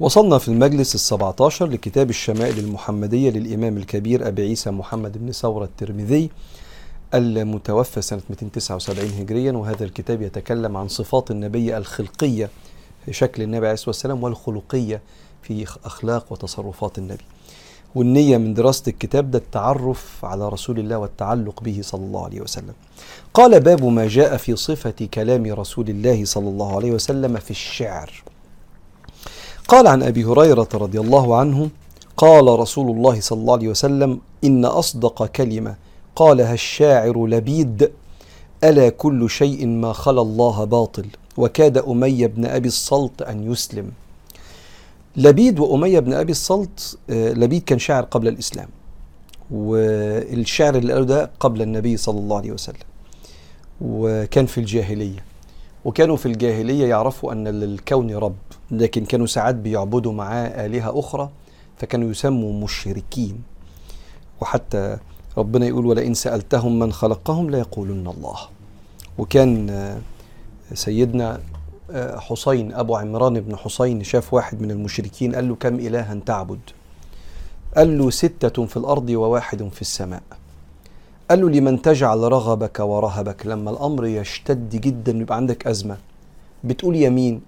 وصلنا في المجلس السبعة عشر لكتاب الشمائل المحمدية للإمام الكبير أبي عيسى محمد بن ثورة الترمذي المتوفى سنة 279 هجريا وهذا الكتاب يتكلم عن صفات النبي الخلقية في شكل النبي عليه الصلاة والسلام والخلقية في أخلاق وتصرفات النبي. والنية من دراسة الكتاب ده التعرف على رسول الله والتعلق به صلى الله عليه وسلم. قال باب ما جاء في صفة كلام رسول الله صلى الله عليه وسلم في الشعر. قال عن أبي هريرة رضي الله عنه قال رسول الله صلى الله عليه وسلم إن أصدق كلمة قالها الشاعر لبيد ألا كل شيء ما خلا الله باطل وكاد أمية بن أبي الصلت أن يسلم. لبيد وأمية بن أبي الصلت لبيد كان شاعر قبل الإسلام والشعر اللي قاله ده قبل النبي صلى الله عليه وسلم وكان في الجاهلية وكانوا في الجاهلية يعرفوا أن للكون رب. لكن كانوا ساعات بيعبدوا معاه آلهة أخرى فكانوا يسموا مشركين. وحتى ربنا يقول ولئن سألتهم من خلقهم ليقولن الله. وكان سيدنا حسين أبو عمران بن حسين شاف واحد من المشركين قال له كم إلها تعبد؟ قال له ستة في الأرض وواحد في السماء. قال له لمن تجعل رغبك ورهبك لما الأمر يشتد جدا يبقى عندك أزمة؟ بتقول يمين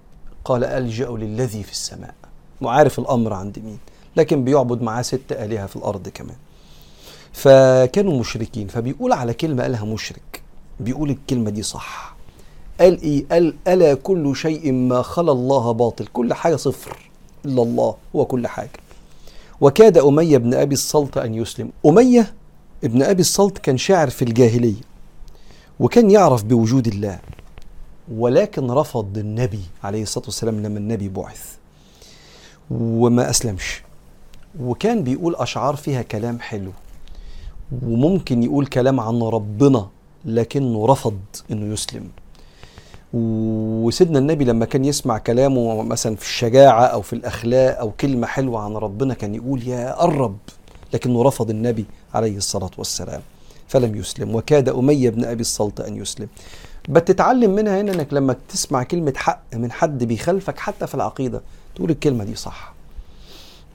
قال ألجأ للذي في السماء. وعارف الأمر عند مين؟ لكن بيعبد معاه ست آلهة في الأرض كمان. فكانوا مشركين فبيقول على كلمة قالها مشرك. بيقول الكلمة دي صح. قال إيه؟ قال ألا كل شيء ما خلا الله باطل. كل حاجة صفر إلا الله هو كل حاجة. وكاد أمية بن أبي الصلت أن يسلم. أمية ابن أبي الصلت كان شاعر في الجاهلية وكان يعرف بوجود الله. ولكن رفض النبي عليه الصلاة والسلام لما النبي بعث. وما أسلمش. وكان بيقول أشعار فيها كلام حلو. وممكن يقول كلام عن ربنا لكنه رفض إنه يسلم. وسيدنا النبي لما كان يسمع كلامه مثلا في الشجاعة أو في الأخلاق أو كلمة حلوة عن ربنا كان يقول يا قرب لكنه رفض النبي عليه الصلاة والسلام فلم يسلم. وكاد أمية بن أبي الصلت أن يسلم. بتتعلم منها هنا إنك لما تسمع كلمة حق من حد بيخالفك حتى في العقيدة تقول الكلمة دي صح.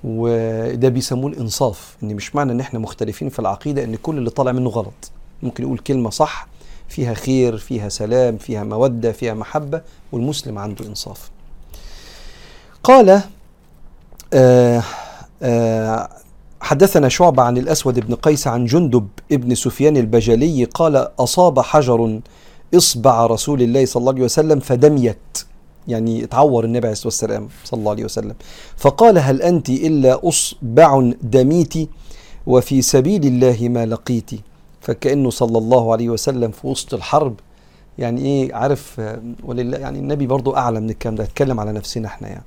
وده بيسموه الإنصاف إن مش معنى إن إحنا مختلفين في العقيدة إن كل اللي طالع منه غلط. ممكن يقول كلمة صح فيها خير فيها سلام فيها مودة فيها محبة والمسلم عنده إنصاف. قال آه آه حدثنا شعبة عن الأسود بن قيس عن جندب ابن سفيان البجلي قال أصاب حجر اصبع رسول الله صلى الله عليه وسلم فدميت. يعني اتعور النبي عليه الصلاة والسلام صلى الله عليه وسلم. فقال هل أنت إلا أصبع دميت وفي سبيل الله ما لقيت؟ فكأنه صلى الله عليه وسلم في وسط الحرب. يعني إيه؟ عارف ولله يعني النبي برضو أعلى من الكلام ده. اتكلم على نفسنا إحنا يعني.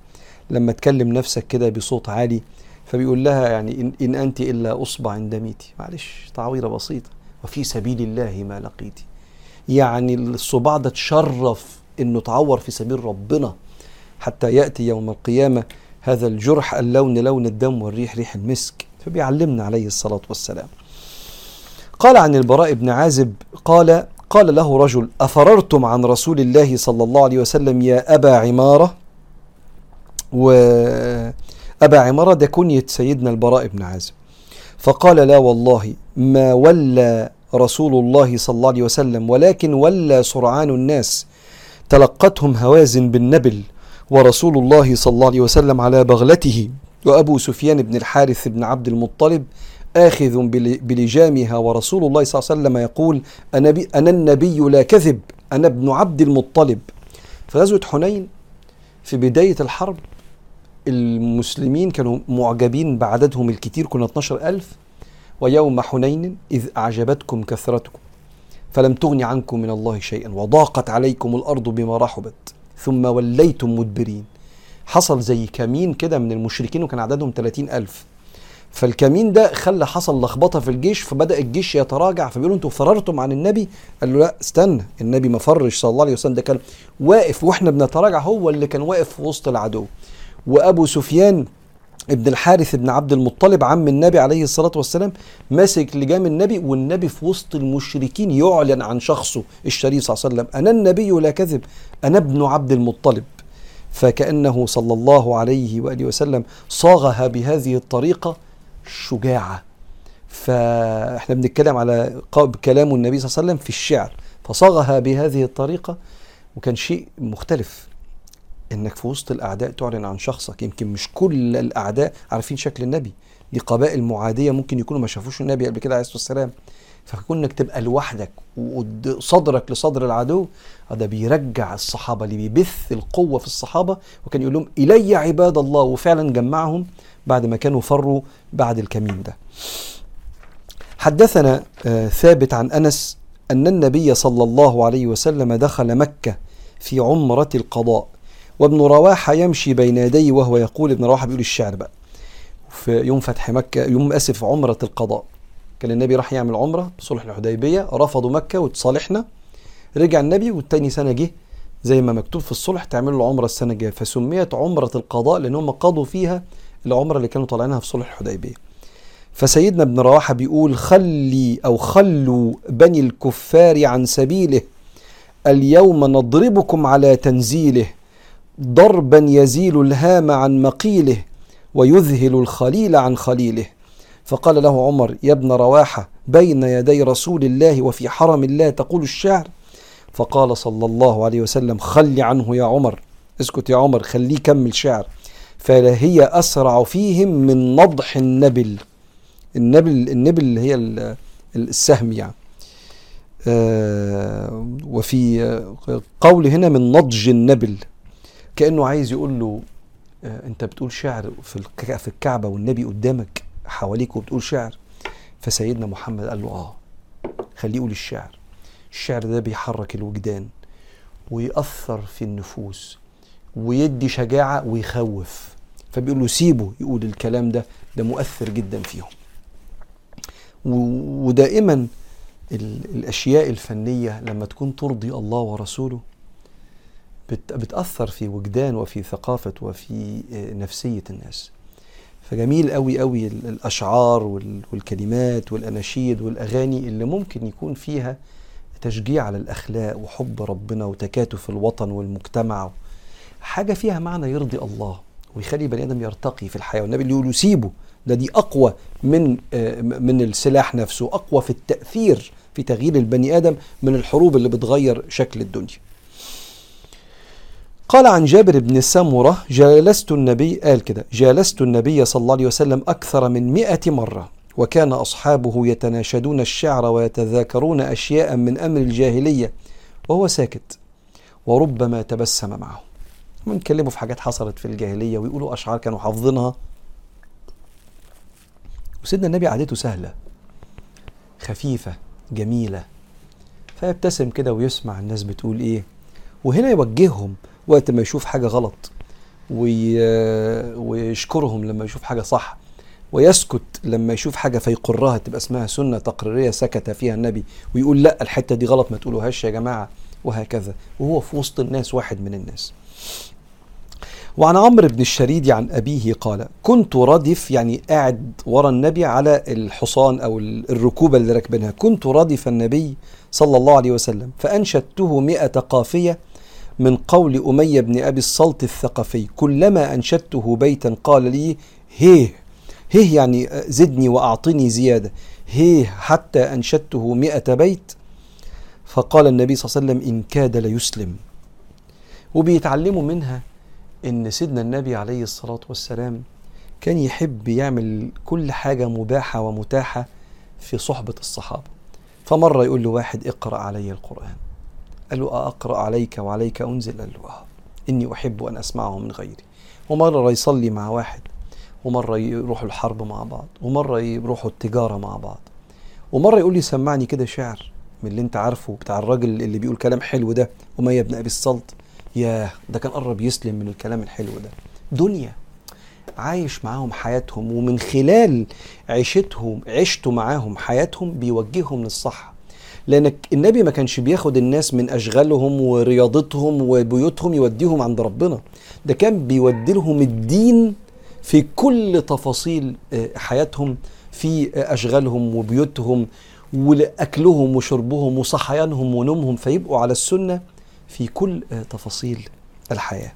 لما تكلم نفسك كده بصوت عالي فبيقول لها يعني إن, إن أنت إلا أصبع دميتي. معلش تعويرة بسيطة. وفي سبيل الله ما لقيتي يعني الصباع ده تشرف إنه تعور في سبيل ربنا حتى يأتي يوم القيامة هذا الجرح اللون لون الدم والريح ريح المسك. فبيعلمنا عليه الصلاة والسلام. قال عن البراء بن عازب قال قال له رجل أفررتم عن رسول الله صلى الله عليه وسلم يا أبا عمارة؟ وأبا عمارة ده كنية سيدنا البراء بن عازب. فقال لا والله ما ولى رسول الله صلى الله عليه وسلم ولكن ولى سرعان الناس. تلقتهم هوازن بالنبل ورسول الله صلى الله عليه وسلم على بغلته. وأبو سفيان بن الحارث بن عبد المطلب آخذ بلجامها ورسول الله صلى الله عليه وسلم يقول أنا, أنا النبي لا كذب أنا ابن عبد المطلب. في غزوة حنين في بداية الحرب المسلمين كانوا معجبين بعددهم الكتير كنا 12 ألف. ويوم حنين إذ أعجبتكم كثرتكم فلم تغن عنكم من الله شيئا وضاقت عليكم الأرض بما رحبت ثم وليتم مدبرين. حصل زي كمين كده من المشركين وكان عددهم 30 ألف. فالكمين ده خلى حصل لخبطة في الجيش فبدأ الجيش يتراجع فبيقولوا أنتوا فررتم عن النبي؟ قال له لا استنى النبي ما فرش صلى الله عليه وسلم ده كان واقف وإحنا بنتراجع هو اللي كان واقف في وسط العدو. وأبو سفيان ابن الحارث بن عبد المطلب عم النبي عليه الصلاة والسلام ماسك لجام النبي والنبي في وسط المشركين يعلن عن شخصه الشريف صلى الله عليه وسلم أنا النبي لا كذب أنا ابن عبد المطلب. فكأنه صلى الله عليه وآله وسلم صاغها بهذه الطريقة شجاعة. فإحنا بنتكلم على كلام النبي صلى الله عليه وسلم في الشعر فصاغها بهذه الطريقة وكان شيء مختلف. إنك في وسط الأعداء تعلن عن شخصك. يمكن مش كل الأعداء عارفين شكل النبي. دي قبائل معادية ممكن يكونوا ما شافوش النبي قبل كده عليه الصلاة والسلام. فكونك تبقى لوحدك وصدرك لصدر العدو هذا بيرجع الصحابة اللي بيبث القوة في الصحابة. وكان يقول لهم إلي عباد الله. وفعلا جمعهم بعد ما كانوا فروا بعد الكمين ده. حدثنا آه، ثابت عن أنس أن النبي صلى الله عليه وسلم دخل مكة في عمرة القضاء. وابن رواحه يمشي بين يديه وهو يقول ابن رواحه بيقول الشعر بقى. في يوم فتح مكة يوم آسف عمرة القضاء. كان النبي راح يعمل عمرة بصلح الحديبية رفضوا مكة وتصالحنا. رجع النبي والتاني سنة جه زي ما مكتوب في الصلح تعملوا العمره السنة الجاية. فسميت عمرة القضاء لأن هم قضوا فيها العمرة اللي كانوا طالعينها في صلح الحديبية. فسيدنا ابن رواحه بيقول خلي أو خلوا بني الكفار عن سبيله اليوم نضربكم على تنزيله. ضربا يزيل الهام عن مقيله ويذهل الخليل عن خليله. فقال له عمر يا ابن رواحة بين يدي رسول الله وفي حرم الله تقول الشعر؟ فقال صلى الله عليه وسلم خل عنه يا عمر اسكت يا عمر خليه كمل شعر. فهي أسرع فيهم من نضح النبل. النبل النبل اللي هي السهم يعني. آه وفي قول هنا من نضج النبل. كأنه عايز يقول له آه أنت بتقول شعر في الكعبة والنبي قدامك حواليك وبتقول شعر؟ فسيدنا محمد قال له آه خليه يقول الشعر. الشعر ده بيحرك الوجدان ويأثر في النفوس ويدي شجاعة ويخوف. فبيقول له سيبه يقول الكلام ده ده مؤثر جدا فيهم. ودائما الأشياء الفنية لما تكون ترضي الله ورسوله بتأثر في وجدان وفي ثقافة وفي آه، نفسية الناس. فجميل قوي قوي الأشعار والكلمات والأناشيد والأغاني اللي ممكن يكون فيها تشجيع على الأخلاق وحب ربنا وتكاتف الوطن والمجتمع. حاجة فيها معنى يرضي الله ويخلي بني آدم يرتقي في الحياة. والنبي اللي يقول سيبه ده دي أقوى من آه، من السلاح نفسه أقوى في التأثير في تغيير البني آدم من الحروب اللي بتغير شكل الدنيا. قال عن جابر بن سمرة جالست النبي قال كده جالست النبي صلى الله عليه وسلم أكثر من مئة مرة وكان أصحابه يتناشدون الشعر ويتذاكرون أشياء من أمر الجاهلية وهو ساكت وربما تبسم معه. بنتكلموا في حاجات حصلت في الجاهلية ويقولوا أشعار كانوا حافظينها. وسيدنا النبي عادته سهلة خفيفة جميلة فيبتسم كده ويسمع الناس بتقول إيه وهنا يوجههم وقت ما يشوف حاجة غلط وي... ويشكرهم لما يشوف حاجة صح ويسكت لما يشوف حاجة فيقرها تبقى اسمها سنة تقريرية سكت فيها النبي ويقول لأ الحتة دي غلط ما تقولوهاش يا جماعة وهكذا. وهو في وسط الناس واحد من الناس. وعن عمرو بن الشريد عن أبيه قال كنت ردف يعني قاعد ورا النبي على الحصان أو الركوبة اللي راكبينها. كنت ردف النبي صلى الله عليه وسلم فأنشدته مئة قافية من قول أمية بن أبي الصلت الثقفي كلما أنشدته بيتا قال لي هيه هيه يعني زدني وأعطني زيادة هيه حتى أنشدته مئة بيت فقال النبي صلى الله عليه وسلم إن كاد ليسلم وبيتعلموا منها إن سيدنا النبي عليه الصلاة والسلام كان يحب يعمل كل حاجة مباحة ومتاحة في صحبة الصحابة. فمرة يقول له واحد اقرأ علي القرآن قال له أقرأ عليك وعليك أنزل قال له آه إني أحب أن أسمعه من غيري. ومرة يصلي مع واحد ومرة يروحوا الحرب مع بعض ومرة يروحوا التجارة مع بعض. ومرة يقول لي سمعني كده شعر من اللي أنت عارفه بتاع الراجل اللي بيقول كلام حلو ده أمية بن أبي الصلت ياه ده كان قرب يسلم من الكلام الحلو ده. دنيا. عايش معاهم حياتهم ومن خلال عيشتهم عشته معاهم حياتهم بيوجههم للصح لأن النبي ما كانش بياخد الناس من أشغالهم ورياضتهم وبيوتهم يوديهم عند ربنا. ده كان بيودي لهم الدين في كل تفاصيل آه، حياتهم في أشغالهم وبيوتهم واكلهم وشربهم وصحيانهم ونومهم فيبقوا على السنة في كل آه، تفاصيل الحياة.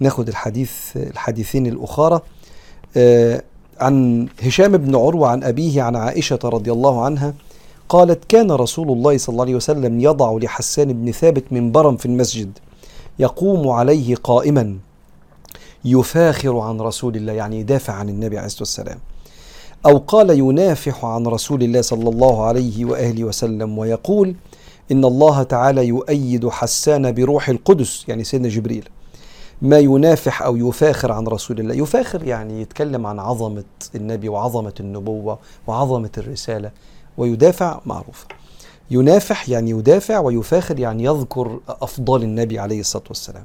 ناخد الحديث الحديثين الأخرى آه، عن هشام بن عروة عن أبيه عن عائشة رضي الله عنها قالت كان رسول الله صلى الله عليه وسلم يضع لحسان بن ثابت منبرا في المسجد يقوم عليه قائما يفاخر عن رسول الله يعني يدافع عن النبي عليه الصلاة والسلام أو قال ينافح عن رسول الله صلى الله عليه وآله وسلم ويقول إن الله تعالى يؤيد حسان بروح القدس. يعني سيدنا جبريل ما ينافح أو يفاخر عن رسول الله. يفاخر يعني يتكلم عن عظمة النبي وعظمة النبوة وعظمة الرسالة. ويدافع معروف ينافح يعني يدافع ويفاخر يعني يذكر أفضال النبي عليه الصلاة والسلام.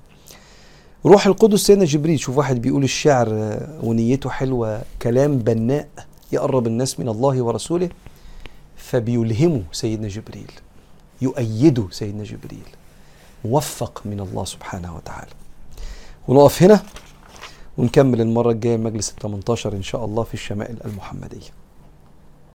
روح القدس سيدنا جبريل شوف واحد بيقول الشعر ونيته حلوة كلام بناء يقرب الناس من الله ورسوله فبيلهمه سيدنا جبريل يؤيده سيدنا جبريل موفق من الله سبحانه وتعالى. ونقف هنا ونكمل المرة الجاية مجلس ال 18 إن شاء الله في الشمائل المحمدية.